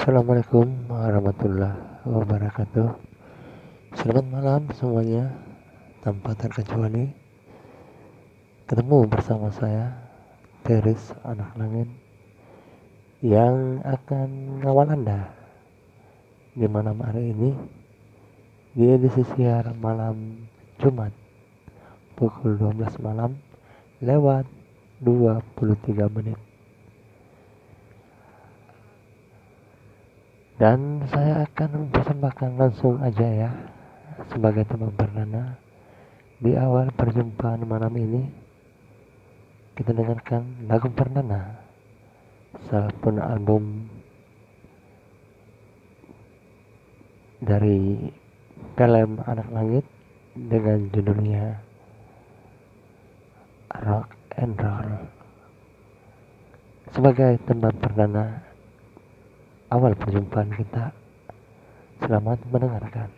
Assalamualaikum warahmatullahi wabarakatuh. Selamat malam semuanya. Tanpa terkecuali Ketemu bersama saya Teris Anak Langit Yang akan ngawal Anda Di malam hari ini Di edisi siar malam Jumat Pukul 12 malam Lewat 23 menit dan saya akan mempersembahkan langsung aja ya sebagai teman perdana. Di awal perjumpaan malam ini kita dengarkan lagu perdana. Salah pun album dari film Anak Langit dengan judulnya Rock and Roll. Sebagai teman perdana awal perjumpaan kita. Selamat mendengarkan.